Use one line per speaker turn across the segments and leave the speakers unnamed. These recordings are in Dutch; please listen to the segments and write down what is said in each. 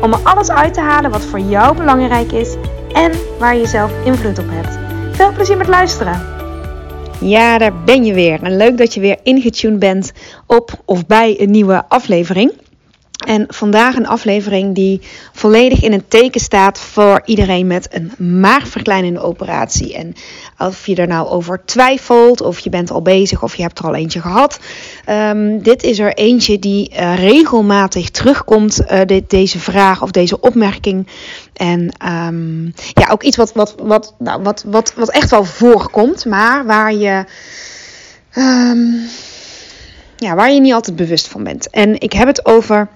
om er alles uit te halen wat voor jou belangrijk is en waar je zelf invloed op hebt. Veel plezier met luisteren! Ja, daar ben je weer. En leuk dat je weer ingetuned bent op of bij een nieuwe aflevering. En vandaag een aflevering die volledig in het teken staat voor iedereen met een maagverkleinende operatie. En of je er nou over twijfelt, of je bent al bezig, of je hebt er al eentje gehad. Um, dit is er eentje die uh, regelmatig terugkomt, dit, deze vraag of deze opmerking. En um, ja, ook iets wat, wat, wat, nou, wat, wat, wat echt wel voorkomt, maar waar je. Um, ja, waar je niet altijd bewust van bent. En ik heb het over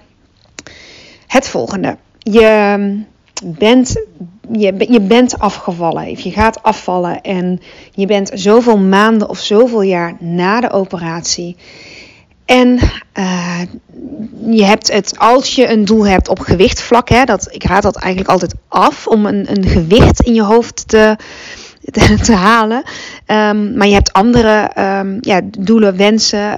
het volgende. Je bent, je, je bent afgevallen. Je gaat afvallen en je bent zoveel maanden of zoveel jaar na de operatie. En uh, je hebt het, als je een doel hebt op gewichtvlak, hè, dat, ik raad dat eigenlijk altijd af om een, een gewicht in je hoofd te, te, halen. Um, maar je hebt andere um, ja, doelen, wensen.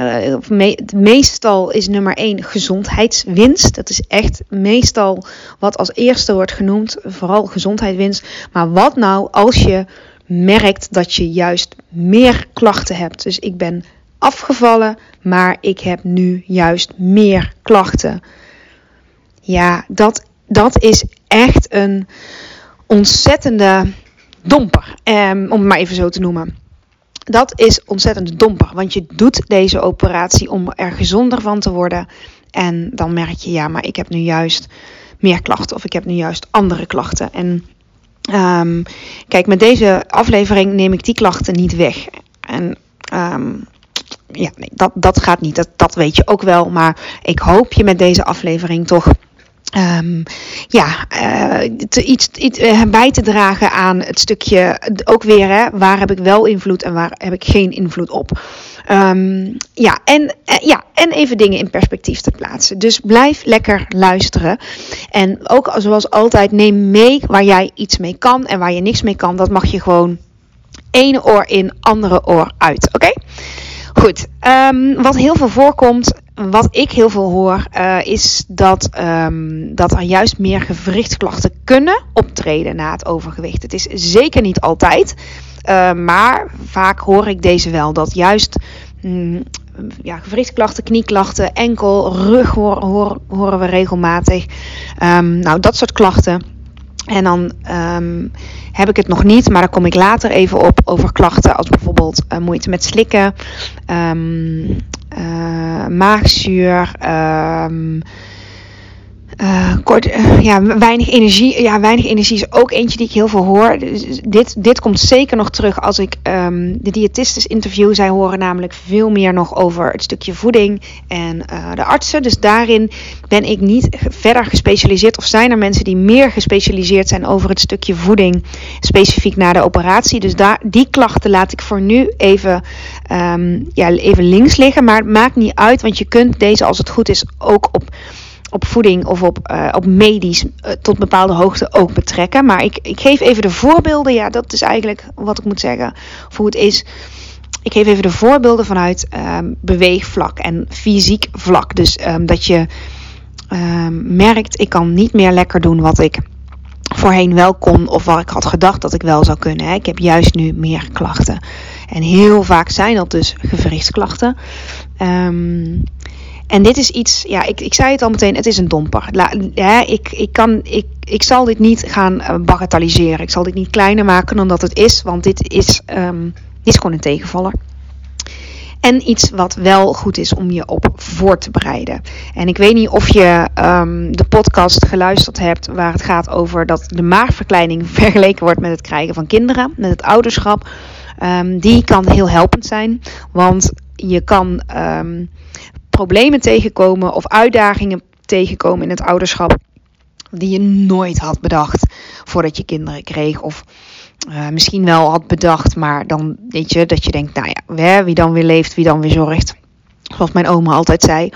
Uh, me meestal is nummer 1 gezondheidswinst. Dat is echt meestal wat als eerste wordt genoemd. Vooral gezondheidswinst. Maar wat nou als je merkt dat je juist meer klachten hebt? Dus ik ben afgevallen, maar ik heb nu juist meer klachten. Ja, dat, dat is echt een ontzettende domper. Um, om het maar even zo te noemen. Dat is ontzettend domper, want je doet deze operatie om er gezonder van te worden. En dan merk je, ja, maar ik heb nu juist meer klachten of ik heb nu juist andere klachten. En um, kijk, met deze aflevering neem ik die klachten niet weg. En um, ja, nee, dat, dat gaat niet, dat, dat weet je ook wel. Maar ik hoop je met deze aflevering toch Um, ja, te, iets, iets uh, bij te dragen aan het stukje ook weer, hè, waar heb ik wel invloed en waar heb ik geen invloed op. Um, ja, en, uh, ja, en even dingen in perspectief te plaatsen. Dus blijf lekker luisteren. En ook zoals altijd, neem mee waar jij iets mee kan en waar je niks mee kan. Dat mag je gewoon ene oor in, andere oor uit. Oké? Goed, um, wat heel veel voorkomt, wat ik heel veel hoor, uh, is dat, um, dat er juist meer gewrichtsklachten kunnen optreden na het overgewicht. Het is zeker niet altijd, uh, maar vaak hoor ik deze wel. Dat juist mm, ja, gewrichtsklachten, knieklachten, enkel, rug horen we regelmatig. Um, nou, dat soort klachten. En dan um, heb ik het nog niet, maar daar kom ik later even op over klachten als bijvoorbeeld uh, moeite met slikken, um, maagzuur, um, uh, kort, uh, ja, weinig energie. Ja, weinig energie is ook eentje die ik heel veel hoor. Dus dit, dit komt zeker nog terug als ik um, de diëtistes interview. Zij horen namelijk veel meer nog over het stukje voeding en uh, de artsen. Dus daarin ben ik niet verder gespecialiseerd. Of zijn er mensen die meer gespecialiseerd zijn over het stukje voeding, specifiek na de operatie. Dus daar, die klachten laat ik voor nu even, um, ja, even links liggen. Maar het maakt niet uit, want je kunt deze, als het goed is, ook op op voeding of op, uh, op medisch uh, tot bepaalde hoogte ook betrekken. Maar ik, ik geef even de voorbeelden. Ja, dat is eigenlijk wat ik moet zeggen. Hoe het is. Ik geef even de voorbeelden vanuit um, beweegvlak en fysiek vlak. Dus um, dat je um, merkt, ik kan niet meer lekker doen wat ik voorheen wel kon of waar ik had gedacht dat ik wel zou kunnen. Hè. Ik heb juist nu meer klachten. En heel vaak zijn dat dus gewrichtsklachten. Um, en dit is iets, ja, ik, ik zei het al meteen, het is een domper. La, ja, ik, ik, kan, ik, ik zal dit niet gaan bagatelliseren. Ik zal dit niet kleiner maken dan dat het is, want dit is, um, dit is gewoon een tegenvaller. En iets wat wel goed is om je op voor te bereiden. En ik weet niet of je um, de podcast geluisterd hebt waar het gaat over dat de maagverkleining vergeleken wordt met het krijgen van kinderen, met het ouderschap. Um, die kan heel helpend zijn, want je kan problemen tegenkomen of uitdagingen tegenkomen in het ouderschap. die je nooit had bedacht voordat je kinderen kreeg. Of uh, misschien wel had bedacht, maar dan weet je dat je denkt, nou ja, wie dan weer leeft, wie dan weer zorgt. Zoals mijn oma altijd zei.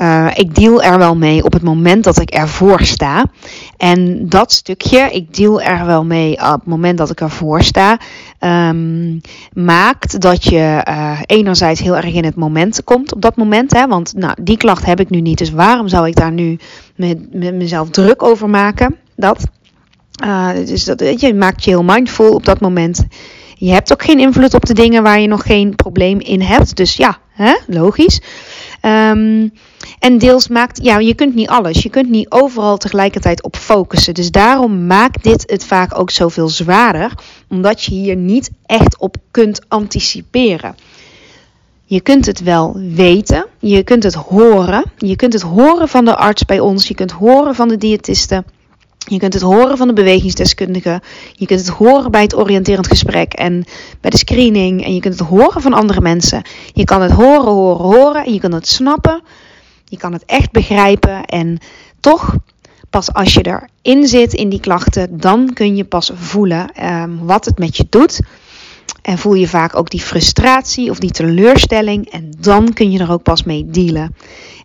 Uh, ik deal er wel mee op het moment dat ik ervoor sta. En dat stukje, ik deal er wel mee op het moment dat ik ervoor sta, um, maakt dat je uh, enerzijds heel erg in het moment komt op dat moment. Hè? Want nou, die klacht heb ik nu niet, dus waarom zou ik daar nu met, met mezelf druk over maken? Dat. Uh, dus dat, weet je, maakt je heel mindful op dat moment. Je hebt ook geen invloed op de dingen waar je nog geen probleem in hebt. Dus ja, hè? logisch. Um, en deels maakt, ja, je kunt niet alles. Je kunt niet overal tegelijkertijd op focussen. Dus daarom maakt dit het vaak ook zoveel zwaarder. Omdat je hier niet echt op kunt anticiperen. Je kunt het wel weten, je kunt het horen. Je kunt het horen van de arts bij ons, je kunt horen van de diëtiste. Je kunt het horen van de bewegingsdeskundige. Je kunt het horen bij het oriënterend gesprek en bij de screening. En je kunt het horen van andere mensen. Je kan het horen, horen, horen. En je kan het snappen. Je kan het echt begrijpen. En toch, pas als je erin zit in die klachten, dan kun je pas voelen um, wat het met je doet. En voel je vaak ook die frustratie of die teleurstelling. En dan kun je er ook pas mee dealen.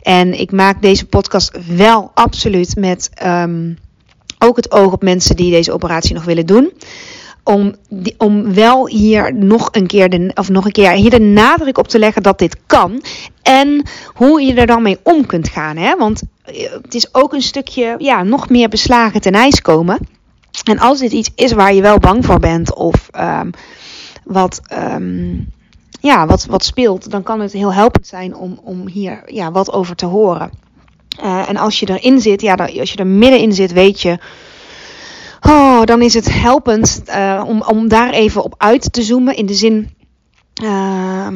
En ik maak deze podcast wel absoluut met. Um, ook het oog op mensen die deze operatie nog willen doen. Om, om wel hier nog een keer de, of nog een keer hier de nadruk op te leggen dat dit kan. En hoe je er dan mee om kunt gaan. Hè? Want eh, het is ook een stukje ja, nog meer beslagen ten ijs komen. En als dit iets is waar je wel bang voor bent of um, wat, um, ja, wat, wat speelt, dan kan het heel helpend zijn om, om hier ja, wat over te horen. Uh, en als je erin zit, ja, als je er middenin zit, weet je. Oh, dan is het helpend uh, om, om daar even op uit te zoomen. In de zin. Uh,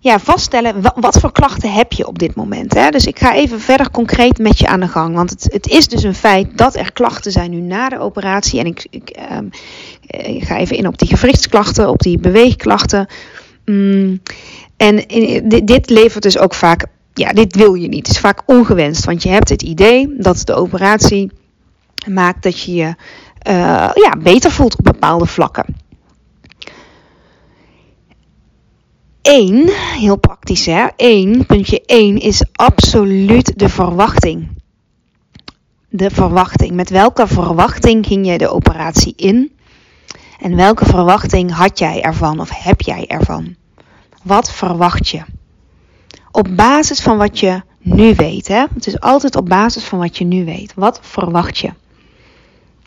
ja, vaststellen wat, voor klachten heb je op dit moment. Hè? Dus ik ga even verder concreet met je aan de gang. Want het, het is dus een feit dat er klachten zijn nu na de operatie. En ik, ik, ehm, ga even in op die gewrichtsklachten, op die beweegklachten. Mm, en dit, dit levert dus ook vaak ja, dit wil je niet. Het is vaak ongewenst, want je hebt het idee dat de operatie maakt dat je je uh, ja, beter voelt op bepaalde vlakken. Eén, heel praktisch hè, Eén, puntje 1 is absoluut de verwachting. De verwachting. Met welke verwachting ging je de operatie in? En welke verwachting had jij ervan of heb jij ervan? Wat verwacht je? Op basis van wat je nu weet. Hè? Het is altijd op basis van wat je nu weet. Wat verwacht je?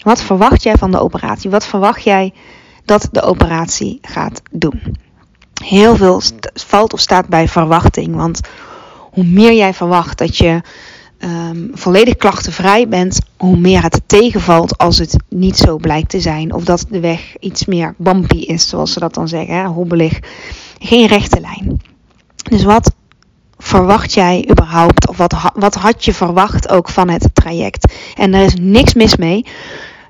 Wat verwacht jij van de operatie? Wat verwacht jij dat de operatie gaat doen? Heel veel valt of staat bij verwachting. Want hoe meer jij verwacht dat je um, volledig klachtenvrij bent, hoe meer het tegenvalt als het niet zo blijkt te zijn. Of dat de weg iets meer bumpy is, zoals ze dat dan zeggen. Hè? Hobbelig. Geen rechte lijn. Dus wat verwacht jij überhaupt? Of wat, wat had je verwacht ook van het traject? En er is niks mis mee.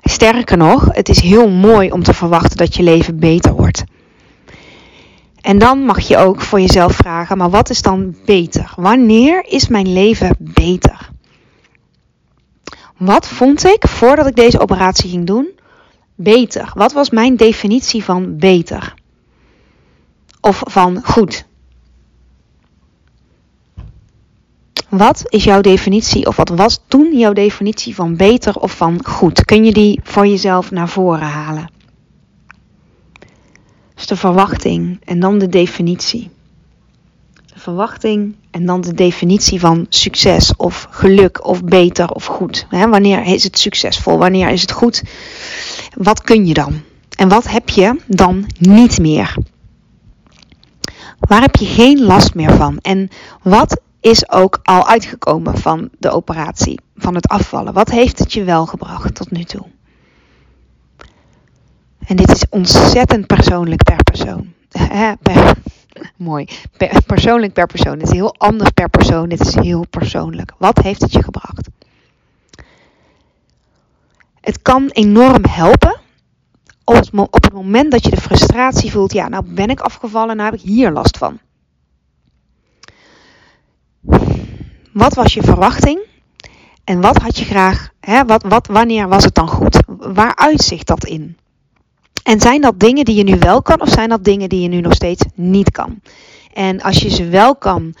Sterker nog, het is heel mooi om te verwachten dat je leven beter wordt. En dan mag je ook voor jezelf vragen: maar wat is dan beter? Wanneer is mijn leven beter? Wat vond ik voordat ik deze operatie ging doen beter? Wat was mijn definitie van beter? Of van goed? Wat is jouw definitie, of wat was toen jouw definitie van beter of van goed? Kun je die voor jezelf naar voren halen? Dus de verwachting en dan de definitie. De verwachting en dan de definitie van succes of geluk of beter of goed. wanneer is het succesvol? Wanneer is het goed? Wat kun je dan? En wat heb je dan niet meer? Waar heb je geen last meer van? En wat is ook al uitgekomen van de operatie, van het afvallen? Wat heeft het je wel gebracht tot nu toe? En dit is ontzettend persoonlijk per persoon. per, mooi. Per, persoonlijk per persoon. Het is heel anders per persoon. Dit is heel persoonlijk. Wat heeft het je gebracht? Het kan enorm helpen op het moment dat je de frustratie voelt. Ja, nou ben ik afgevallen, nou heb ik hier last van. Wat was je verwachting? En wat had je graag, hè, wat, wat, wanneer was het dan goed? Waar uitzicht dat in? En zijn dat dingen die je nu wel kan of zijn dat dingen die je nu nog steeds niet kan? En als je ze wel kan,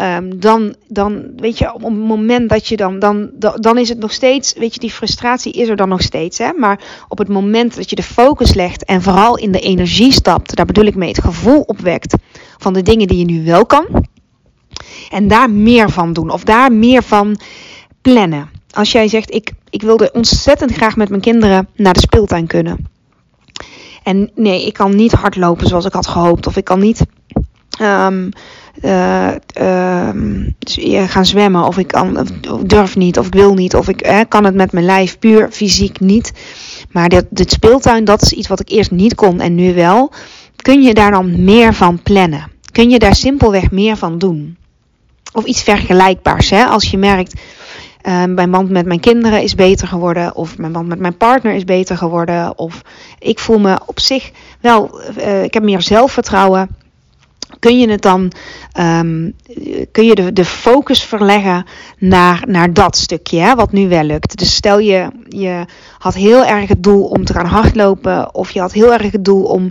um, dan, dan weet je, op het moment dat je dan, dan, dan is het nog steeds, weet je, die frustratie is er dan nog steeds. Hè? Maar op het moment dat je de focus legt en vooral in de energie stapt, daar bedoel ik mee het gevoel opwekt van de dingen die je nu wel kan. En daar meer van doen of daar meer van plannen. Als jij zegt, ik, ik wilde ontzettend graag met mijn kinderen naar de speeltuin kunnen. En nee, ik kan niet hardlopen zoals ik had gehoopt. Of ik kan niet um, uh, uh, gaan zwemmen. Of ik kan, of durf niet. Of ik wil niet. Of ik eh, kan het met mijn lijf puur fysiek niet. Maar dit, dit speeltuin, dat is iets wat ik eerst niet kon en nu wel. Kun je daar dan meer van plannen? Kun je daar simpelweg meer van doen? Of iets vergelijkbaars. Hè? Als je merkt, uh, mijn band met mijn kinderen is beter geworden. Of mijn band met mijn partner is beter geworden. Of ik voel me op zich wel, uh, ik heb meer zelfvertrouwen kun je het dan um, kun je de, de focus verleggen naar, naar dat stukje, hè, wat nu wel lukt. Dus stel je, je had heel erg het doel om te gaan hardlopen, of je had heel erg het doel om,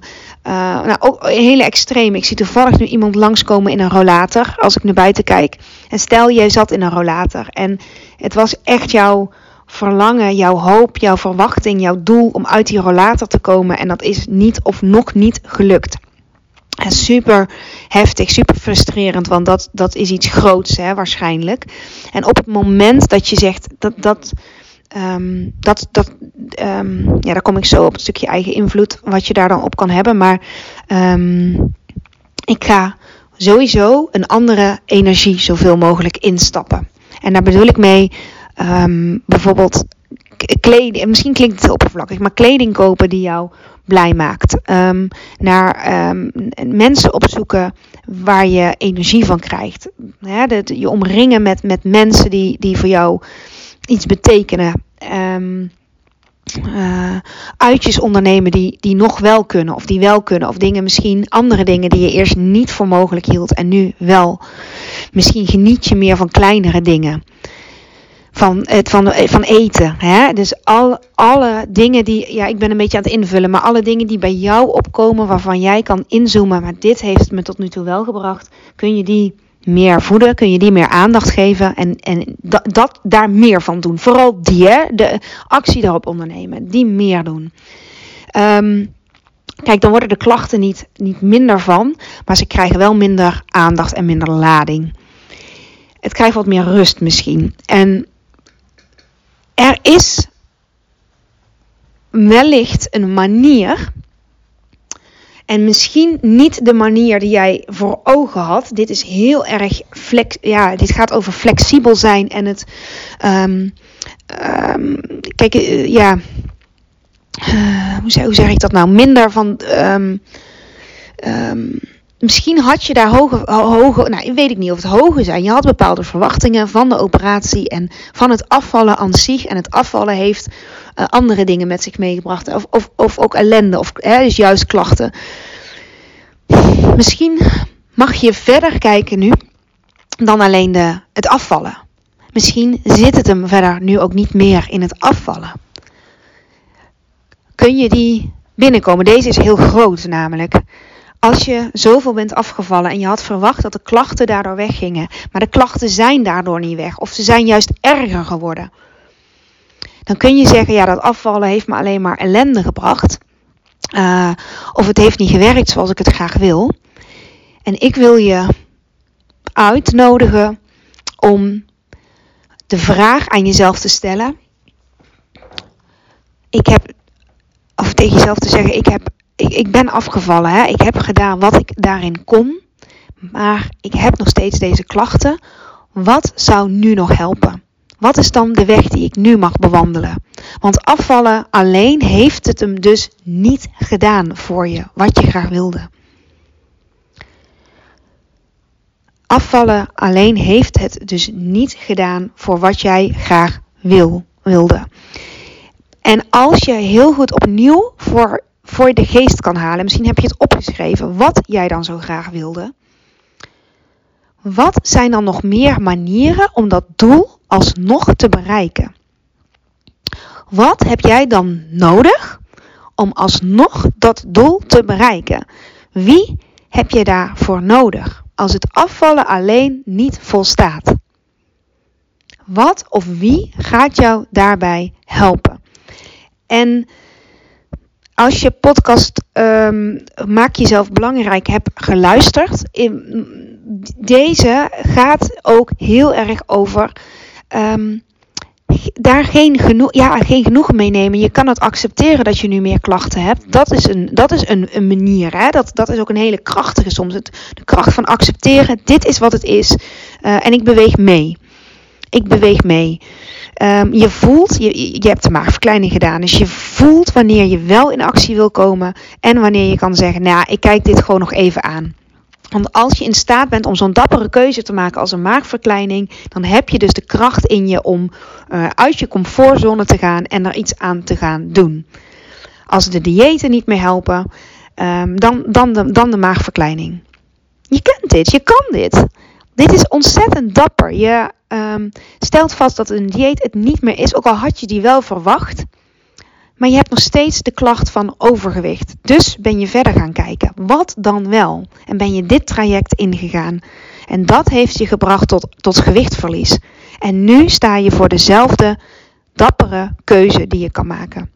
uh, nou ook hele extreem. Ik zie toevallig nu iemand langskomen in een rollator, als ik naar buiten kijk. En stel je zat in een rollator en het was echt jouw verlangen, jouw hoop, jouw verwachting, jouw doel om uit die rollator te komen. En dat is niet of nog niet gelukt. En super heftig, super frustrerend, want dat, dat is iets groots hè, waarschijnlijk. En op het moment dat je zegt dat dat. Um, dat, dat um, ja, daar kom ik zo op het stukje eigen invloed, wat je daar dan op kan hebben. Maar um, ik ga sowieso een andere energie zoveel mogelijk instappen. En daar bedoel ik mee bijvoorbeeld kleding. Misschien klinkt het oppervlakkig, maar kleding kopen die jou blij maakt. Um, naar um, mensen opzoeken waar je energie van krijgt. Je omringen met, met mensen die, die voor jou iets betekenen. Um, uh, uitjes ondernemen die, die nog wel kunnen of die wel kunnen. Of dingen misschien, andere dingen die je eerst niet voor mogelijk hield en nu wel. Misschien geniet je meer van kleinere dingen van, het, van, van eten. Hè? Dus al, alle dingen die, ja, ik ben een beetje aan het invullen, maar alle dingen die bij jou opkomen waarvan jij kan inzoomen, maar dit heeft me tot nu toe wel gebracht, kun je die meer voeden, kun je die meer aandacht geven en, en dat, dat daar meer van doen. Vooral die, hè? de actie daarop ondernemen, die meer doen. Um, kijk, dan worden de klachten niet, niet minder van, maar ze krijgen wel minder aandacht en minder lading. Het krijgt wat meer rust misschien. En er is wellicht een manier. En misschien niet de manier die jij voor ogen had. Dit is heel erg flex. Ja, dit gaat over flexibel zijn en het. Um, um, kijk, uh, ja. Hoe, hoe, zeg ik dat nou? Minder van. Um, misschien had je daar hoge, hoge, nou weet niet of het hoge zijn. Je had bepaalde verwachtingen van de operatie en van het afvallen aan zich. En het afvallen heeft uh, andere dingen met zich meegebracht. Of, of, of ook ellende, of hè, dus juist klachten. Misschien mag je verder kijken nu dan alleen de, het afvallen. Misschien zit het hem verder nu ook niet meer in het afvallen. Kun je die binnenkomen? Deze is heel groot namelijk. Als je zoveel bent afgevallen en je had verwacht dat de klachten daardoor weggingen, maar de klachten zijn daardoor niet weg of ze zijn juist erger geworden, dan kun je zeggen: ja, dat afvallen heeft me alleen maar ellende gebracht. Uh, of het heeft niet gewerkt zoals ik het graag wil. En ik wil je uitnodigen om de vraag aan jezelf te stellen. Ik heb, of tegen jezelf te zeggen: ik heb ik, ik ben afgevallen. Hè? Ik heb gedaan wat ik daarin kon. Maar ik heb nog steeds deze klachten. Wat zou nu nog helpen? Wat is dan de weg die ik nu mag bewandelen? Want afvallen alleen heeft het hem dus niet gedaan voor je, wat je graag wilde. Afvallen alleen heeft het dus niet gedaan voor wat jij graag wil, wilde. En als je heel goed opnieuw voor voor je de geest kan halen. Misschien heb je het opgeschreven wat jij dan zo graag wilde. Wat zijn dan nog meer manieren om dat doel alsnog te bereiken? Wat heb jij dan nodig om alsnog dat doel te bereiken? Wie heb je daarvoor nodig als het afvallen alleen niet volstaat? Wat of wie gaat jou daarbij helpen? En als je podcast um, Maak jezelf belangrijk hebt geluisterd, in, deze gaat ook heel erg over um, daar geen, genoeg, ja, geen genoegen mee nemen. Je kan het accepteren dat je nu meer klachten hebt. Dat is een, dat is een, een manier. Hè? Dat, dat is ook een hele krachtige soms. Het, de kracht van accepteren. Dit is wat het is. Uh, en ik beweeg mee. Ik beweeg mee. Um, je voelt, je, je hebt de maagverkleining gedaan. Dus je voelt wanneer je wel in actie wil komen. En wanneer je kan zeggen, nou ik kijk dit gewoon nog even aan. Want als je in staat bent om zo'n dappere keuze te maken als een maagverkleining, dan heb je dus de kracht in je om uh, uit je comfortzone te gaan en er iets aan te gaan doen. Als de diëten niet meer helpen, um, dan, dan, de, dan de maagverkleining. Je kent dit, je kan dit. Dit is ontzettend dapper. Je um, stelt vast dat een dieet het niet meer is, ook al had je die wel verwacht. Maar je hebt nog steeds de klacht van overgewicht. Dus ben je verder gaan kijken. Wat dan wel? En ben je dit traject ingegaan? En dat heeft je gebracht tot, tot gewichtverlies. En nu sta je voor dezelfde dappere keuze die je kan maken.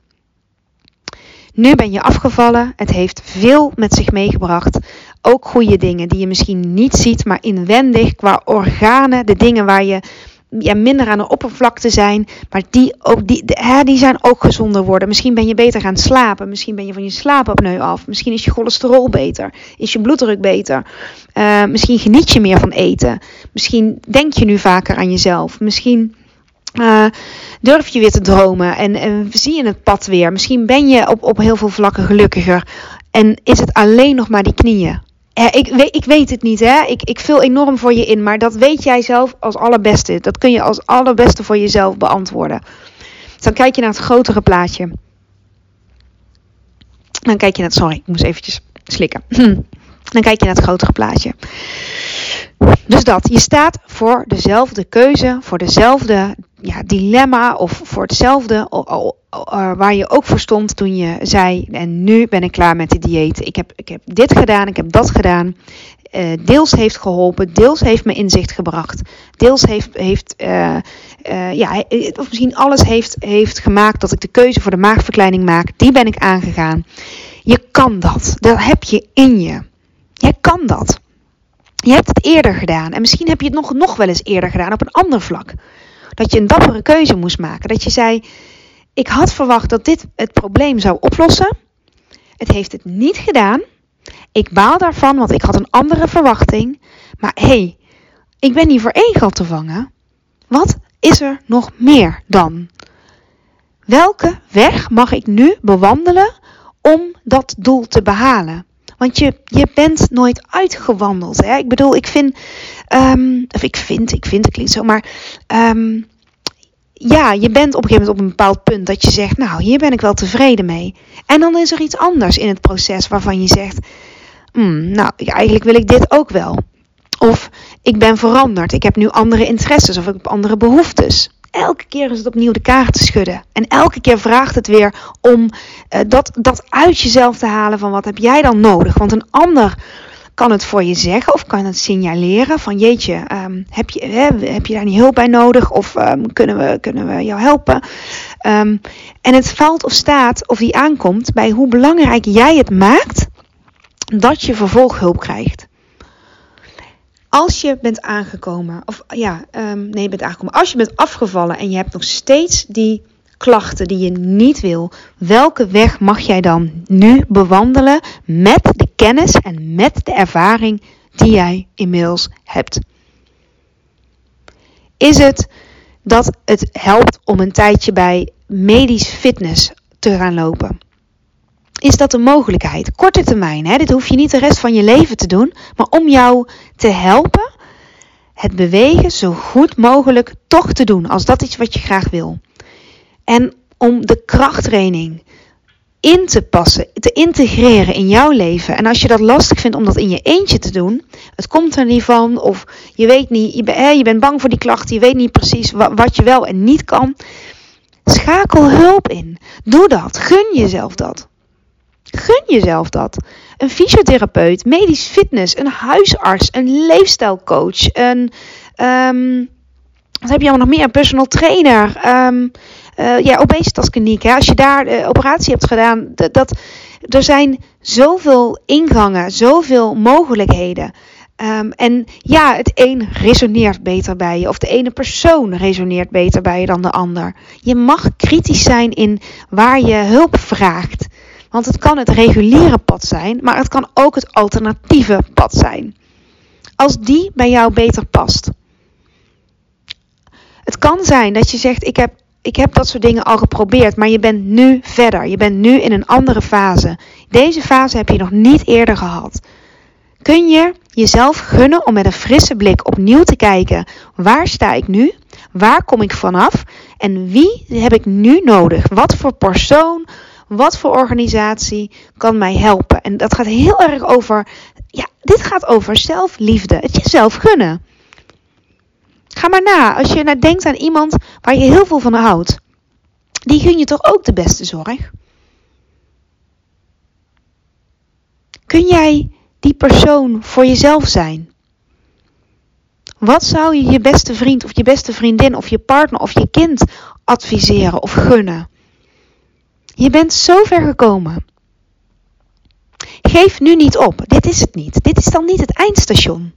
Nu ben je afgevallen. Het heeft veel met zich meegebracht. Ook goede dingen die je misschien niet ziet, maar inwendig qua organen, de dingen waar je ja, minder aan de oppervlakte zijn. Maar die, ook, die, hè, die zijn ook gezonder worden. Misschien ben je beter gaan slapen. Misschien ben je van je slaapapneu af. Misschien is je cholesterol beter. Is je bloeddruk beter. Uh, misschien geniet je meer van eten. Misschien denk je nu vaker aan jezelf. Misschien uh, durf je weer te dromen en, en zie je het pad weer. Misschien ben je op, op heel veel vlakken gelukkiger. En is het alleen nog maar die knieën ik, weet, ik weet het niet, hè. Ik, ik vul enorm voor je in, maar dat weet jij zelf als allerbeste. Dat kun je als allerbeste voor jezelf beantwoorden. Dus dan kijk je naar het grotere plaatje. Dan kijk je naar sorry, ik moest eventjes slikken. Dan kijk je naar het grotere plaatje. Dus dat, je staat voor dezelfde keuze, voor dezelfde ja, dilemma of voor hetzelfde waar je ook voor stond toen je zei: En nu ben ik klaar met de dieet. Ik heb, ik heb dit gedaan, ik heb dat gedaan. Uh, deels heeft geholpen, deels heeft me inzicht gebracht. Deels heeft, heeft uh, ja, of misschien alles heeft, heeft gemaakt dat ik de keuze voor de maagverkleining maak. Die ben ik aangegaan. Je kan dat. Dat heb je in je. Jij kan dat. Je hebt het eerder gedaan. En misschien heb je het nog, nog wel eens eerder gedaan op een ander vlak. Dat je een dappere keuze moest maken. Dat je zei: Ik had verwacht dat dit het probleem zou oplossen. Het heeft het niet gedaan. Ik baal daarvan, want ik had een andere verwachting. Maar hé, hey, ik ben niet voor één gat te vangen. Wat is er nog meer dan? Welke weg mag ik nu bewandelen om dat doel te behalen? Want je, je bent nooit uitgewandeld. Hè? Ik bedoel, ik vind, um, of ik vind, ik vind, het klinkt zo, maar um, ja, je bent op een gegeven moment op een bepaald punt dat je zegt, nou, hier ben ik wel tevreden mee. En dan is er iets anders in het proces waarvan je zegt, mm, nou, eigenlijk wil ik dit ook wel. Of ik ben veranderd, ik heb nu andere interesses of ik heb andere behoeftes. Elke keer is het opnieuw de kaart te schudden. En elke keer vraagt het weer om uh, dat, dat uit jezelf te halen van wat heb jij dan nodig. Want een ander kan het voor je zeggen of kan het signaleren van jeetje, um, heb, je, hè, heb je daar niet hulp bij nodig of um, kunnen, we, kunnen we jou helpen? Um, en het valt of staat of die aankomt bij hoe belangrijk jij het maakt dat je vervolghulp krijgt. Als je bent aangekomen, of ja, nee, bent aangekomen. Als je bent afgevallen en je hebt nog steeds die klachten die je niet wil, welke weg mag jij dan nu bewandelen met de kennis en met de ervaring die jij inmiddels hebt? Is het dat het helpt om een tijdje bij medisch fitness te gaan lopen? Is dat een mogelijkheid? Korte termijn, hè? dit hoef je niet de rest van je leven te doen, maar om jou te helpen het bewegen zo goed mogelijk toch te doen, als dat is wat je graag wil. En om de krachttraining in te passen, te integreren in jouw leven. En als je dat lastig vindt om dat in je eentje te doen, het komt er niet van, of je weet niet, je, ben, je bent bang voor die klachten, je weet niet precies wat, wat je wel en niet kan. Schakel hulp in. Doe dat. Gun jezelf dat. Gun jezelf dat. Een fysiotherapeut, medisch fitness, een huisarts, een leefstijlcoach, een. Um, wat heb je allemaal nog meer? Een personal trainer. Um, uh, ja, obesitaskliniek. Als je daar de operatie hebt gedaan, dat, er zijn zoveel ingangen, zoveel mogelijkheden. Um, en ja, het een resoneert beter bij je, of de ene persoon resoneert beter bij je dan de ander. Je mag kritisch zijn in waar je hulp vraagt. Want het kan het reguliere pad zijn, maar het kan ook het alternatieve pad zijn. Als die bij jou beter past. Het kan zijn dat je zegt: ik heb, ik heb dat soort dingen al geprobeerd, maar je bent nu verder. Je bent nu in een andere fase. Deze fase heb je nog niet eerder gehad. Kun je jezelf gunnen om met een frisse blik opnieuw te kijken: waar sta ik nu? Waar kom ik vanaf? En wie heb ik nu nodig? Wat voor persoon, wat voor organisatie kan mij helpen? En dat gaat heel erg over, ja, dit gaat over zelfliefde, het jezelf gunnen. Ga maar na, als je nou denkt aan iemand waar je heel veel van houdt, die gun je toch ook de beste zorg? Kun jij die persoon voor jezelf zijn? Wat zou je je beste vriend of je beste vriendin of je partner of je kind adviseren of gunnen? Je bent zo ver gekomen. Geef nu niet op. Dit is het niet. Dit is dan niet het eindstation.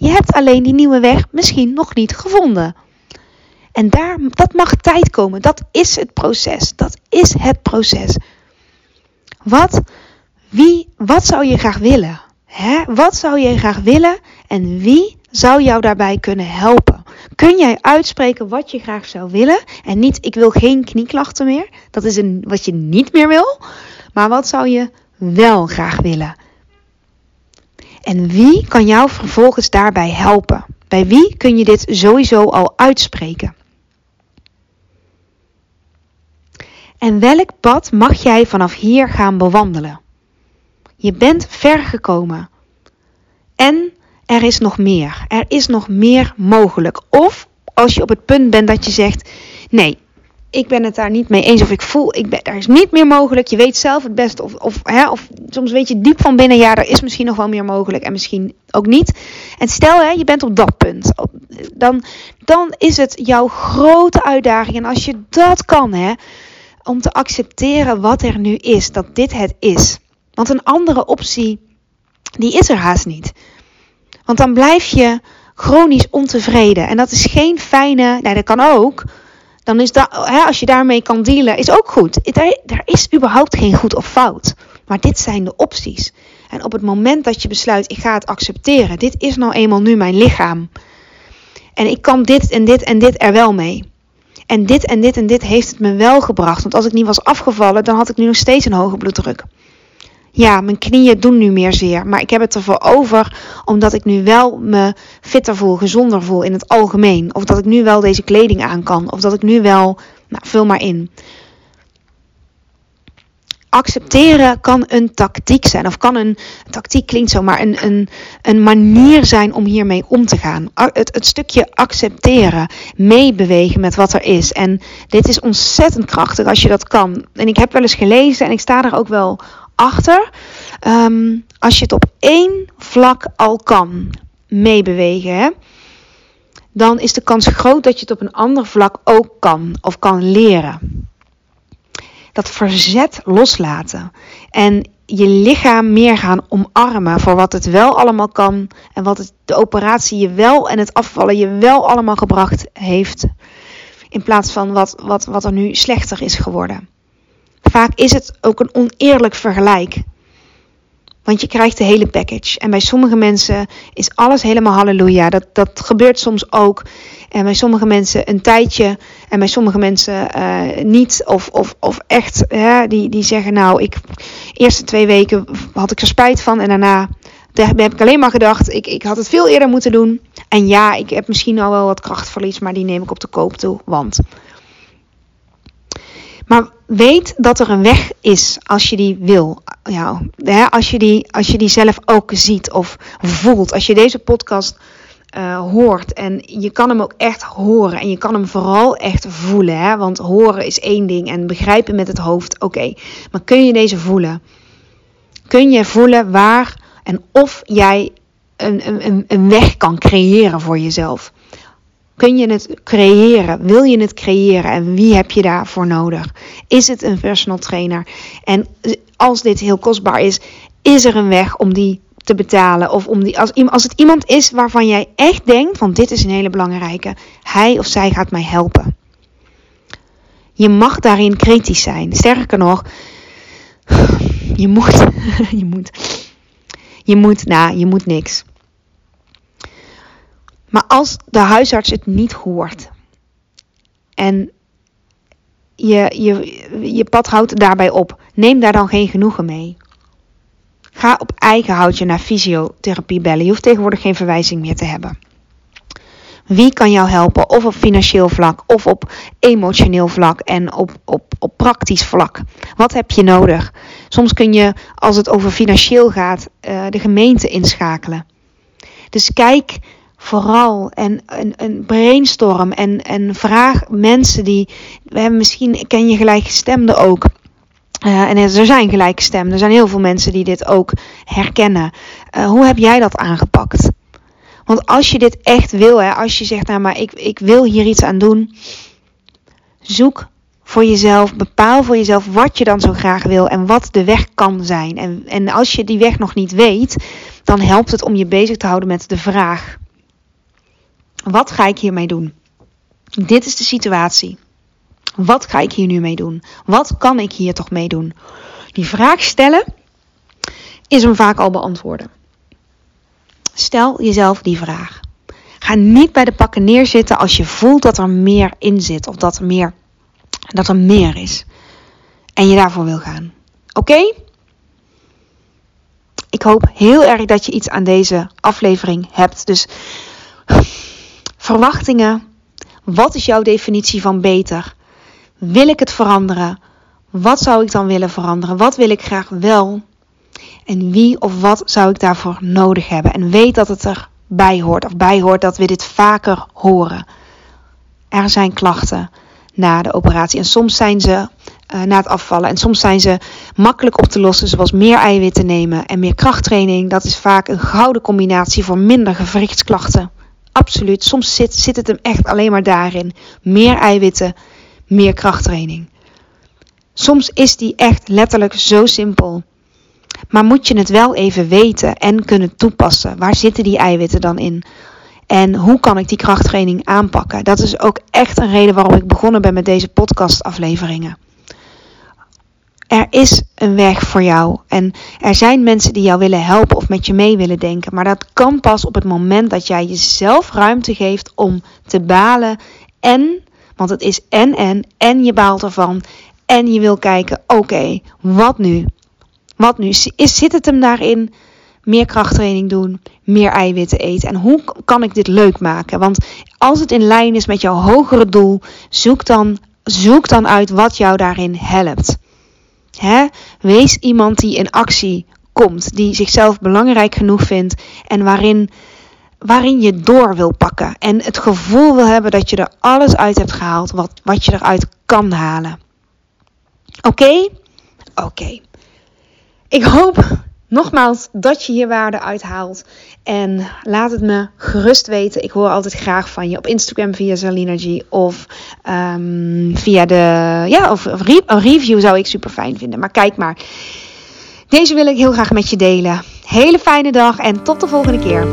Je hebt alleen die nieuwe weg misschien nog niet gevonden. En daar, dat mag tijd komen. Dat is het proces. Dat is het proces. Wat, wie, wat zou je graag willen? Hè? Wat zou je graag willen en wie zou jou daarbij kunnen helpen? Kun jij uitspreken wat je graag zou willen en niet ik wil geen knieklachten meer? Dat is een, wat je niet meer wil. Maar wat zou je wel graag willen? En wie kan jou vervolgens daarbij helpen? Bij wie kun je dit sowieso al uitspreken? En welk pad mag jij vanaf hier gaan bewandelen? Je bent ver gekomen. En er is nog meer. Er is nog meer mogelijk. Of als je op het punt bent dat je zegt: nee, ik ben het daar niet mee eens. Of ik voel, ik ben, daar is niet meer mogelijk. Je weet zelf het best. Of, of, hè, of soms weet je diep van binnen: ja, er is misschien nog wel meer mogelijk. En misschien ook niet. En stel, hè, je bent op dat punt. Dan, dan is het jouw grote uitdaging. En als je dat kan, hè, om te accepteren wat er nu is, dat dit het is. Want een andere optie, die is er haast niet. Want dan blijf je chronisch ontevreden. En dat is geen fijne, nee, dat kan ook. Dan is dat, hè, als je daarmee kan dealen, is ook goed. Er, er is überhaupt geen goed of fout. Maar dit zijn de opties. En op het moment dat je besluit, ik ga het accepteren. Dit is nou eenmaal nu mijn lichaam. En ik kan dit en dit en dit er wel mee. En dit en dit en dit heeft het me wel gebracht. Want als ik niet was afgevallen, dan had ik nu nog steeds een hoge bloeddruk ja, mijn knieën doen nu meer zeer. Maar ik heb het ervoor over omdat ik nu wel me fitter voel, gezonder voel in het algemeen. Of dat ik nu wel deze kleding aan kan. Of dat ik nu wel, nou, vul maar in. Accepteren kan een tactiek zijn. Of kan een, tactiek klinkt zo, maar een, een, een manier zijn om hiermee om te gaan. Het, het stukje accepteren, meebewegen met wat er is. En dit is ontzettend krachtig als je dat kan. En ik heb wel eens gelezen en ik sta er ook wel achter. Ehm, als je het op één vlak al kan meebewegen, dan is de kans groot dat je het op een ander vlak ook kan of kan leren. Dat verzet loslaten en je lichaam meer gaan omarmen voor wat het wel allemaal kan en wat het, de operatie je wel en het afvallen je wel allemaal gebracht heeft. In plaats van wat, wat, wat er nu slechter is geworden. Vaak is het ook een oneerlijk vergelijk. Want je krijgt de hele package. En bij sommige mensen is alles helemaal halleluja. Dat, dat gebeurt soms ook. En bij sommige mensen een tijdje. En bij sommige mensen uh, niet. Of, of, of echt, hè, die, die zeggen nou, ik, eerste twee weken had ik er spijt van. En daarna heb ik alleen maar gedacht, ik, ik had het veel eerder moeten doen. En ja, ik heb misschien al wel wat krachtverlies, maar die neem ik op de koop toe. Want maar weet dat er een weg is als je die wil. ja, hè, als, je die, als je die zelf ook ziet of voelt, als je deze podcast uh, hoort en je kan hem ook echt horen en je kan hem vooral echt voelen, hè, want horen is één ding en begrijpen met het hoofd, oké, maar kun je deze voelen? Kun je voelen waar en of jij een, een, een weg kan creëren voor jezelf? Kun je het creëren? Wil je het creëren? En wie heb je daarvoor nodig? Is het een personal trainer? En als dit heel kostbaar is, is er een weg om die te betalen? Of om die, als, als het iemand is waarvan jij echt denkt: van dit is een hele belangrijke, hij of zij gaat mij helpen. Je mag daarin kritisch zijn. Sterker nog, je moet, je moet, je moet, nou, je moet niks. Maar als de huisarts het niet hoort en je, je, je pad houdt daarbij op, neem daar dan geen genoegen mee. Ga op eigen houtje naar fysiotherapie bellen. Je hoeft tegenwoordig geen verwijzing meer te hebben. Wie kan jou helpen? Of op financieel vlak, of op emotioneel vlak en op, op, op praktisch vlak. Wat heb je nodig? Soms kun je, als het over financieel gaat, uh, de gemeente inschakelen. Dus kijk vooral en een, brainstorm en, en vraag mensen die. We hebben misschien ken je gelijkgestemden ook. Uh, en er zijn gelijkgestemden. Er zijn heel veel mensen die dit ook herkennen. Uh, hoe heb jij dat aangepakt? Want als je dit echt wil, hè, als je zegt, nou maar ik, ik wil hier iets aan doen. Zoek voor jezelf, bepaal voor jezelf wat je dan zo graag wil en wat de weg kan zijn. En, en als je die weg nog niet weet, dan helpt het om je bezig te houden met de vraag. Wat ga ik hiermee doen? Dit is de situatie. Wat ga ik hier nu mee doen? Wat kan ik hier toch mee doen? Die vraag stellen is hem vaak al beantwoorden. Stel jezelf die vraag. Ga niet bij de pakken neerzitten als je voelt dat er meer in zit of dat er meer, dat er meer is. En je daarvoor wil gaan. Oké? Ik hoop heel erg dat je iets aan deze aflevering hebt. Dus verwachtingen. Wat is jouw definitie van beter? Wil ik het veranderen? Wat zou ik dan willen veranderen? Wat wil ik graag wel? En wie of wat zou ik daarvoor nodig hebben? En weet dat het erbij hoort, of bij hoort dat we dit vaker horen. Er zijn klachten na de operatie. En soms zijn ze uh, na het afvallen. En soms zijn ze makkelijk op te lossen, zoals meer eiwitten nemen en meer krachttraining. Dat is vaak een gouden combinatie voor minder gewrichtsklachten. Absoluut. Soms zit, zit het hem echt alleen maar daarin. Meer eiwitten, meer krachttraining. Soms is die echt letterlijk zo simpel. Maar moet je het wel even weten en kunnen toepassen. Waar zitten die eiwitten dan in? En hoe kan ik die krachttraining aanpakken? Dat is ook echt een reden waarom ik begonnen ben met deze podcastafleveringen. Er is een weg voor jou. En er zijn mensen die jou willen helpen of met je mee willen denken. Maar dat kan pas op het moment dat jij jezelf ruimte geeft om te balen. En, want het is en en, en je baalt ervan. En je wil kijken, oké, wat nu? Wat nu? Is, zit het hem daarin? Meer krachttraining doen, meer eiwitten eten. En hoe kan ik dit leuk maken? Want als het in lijn is met jouw hogere doel, zoek dan, zoek dan uit wat jou daarin helpt. Hè? Wees iemand die in actie komt, die zichzelf belangrijk genoeg vindt en waarin, waarin je door wil pakken. En het gevoel wil hebben dat je er alles uit hebt gehaald wat, wat je eruit kan halen. Oké? Oké. Ik hoop nogmaals dat je hier waarde uithaalt. En laat het me gerust weten. Ik hoor altijd graag van je op Instagram via Zalinergy of um, via de ja, of een review zou ik super fijn vinden. Maar kijk maar. Deze wil ik heel graag met je delen. Hele fijne dag en tot de volgende keer.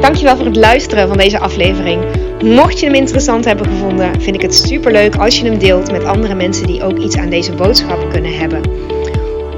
Dankjewel voor het luisteren van deze aflevering. Mocht je hem interessant hebben gevonden, vind ik het super leuk als je hem deelt met andere mensen die ook iets aan deze boodschap kunnen hebben.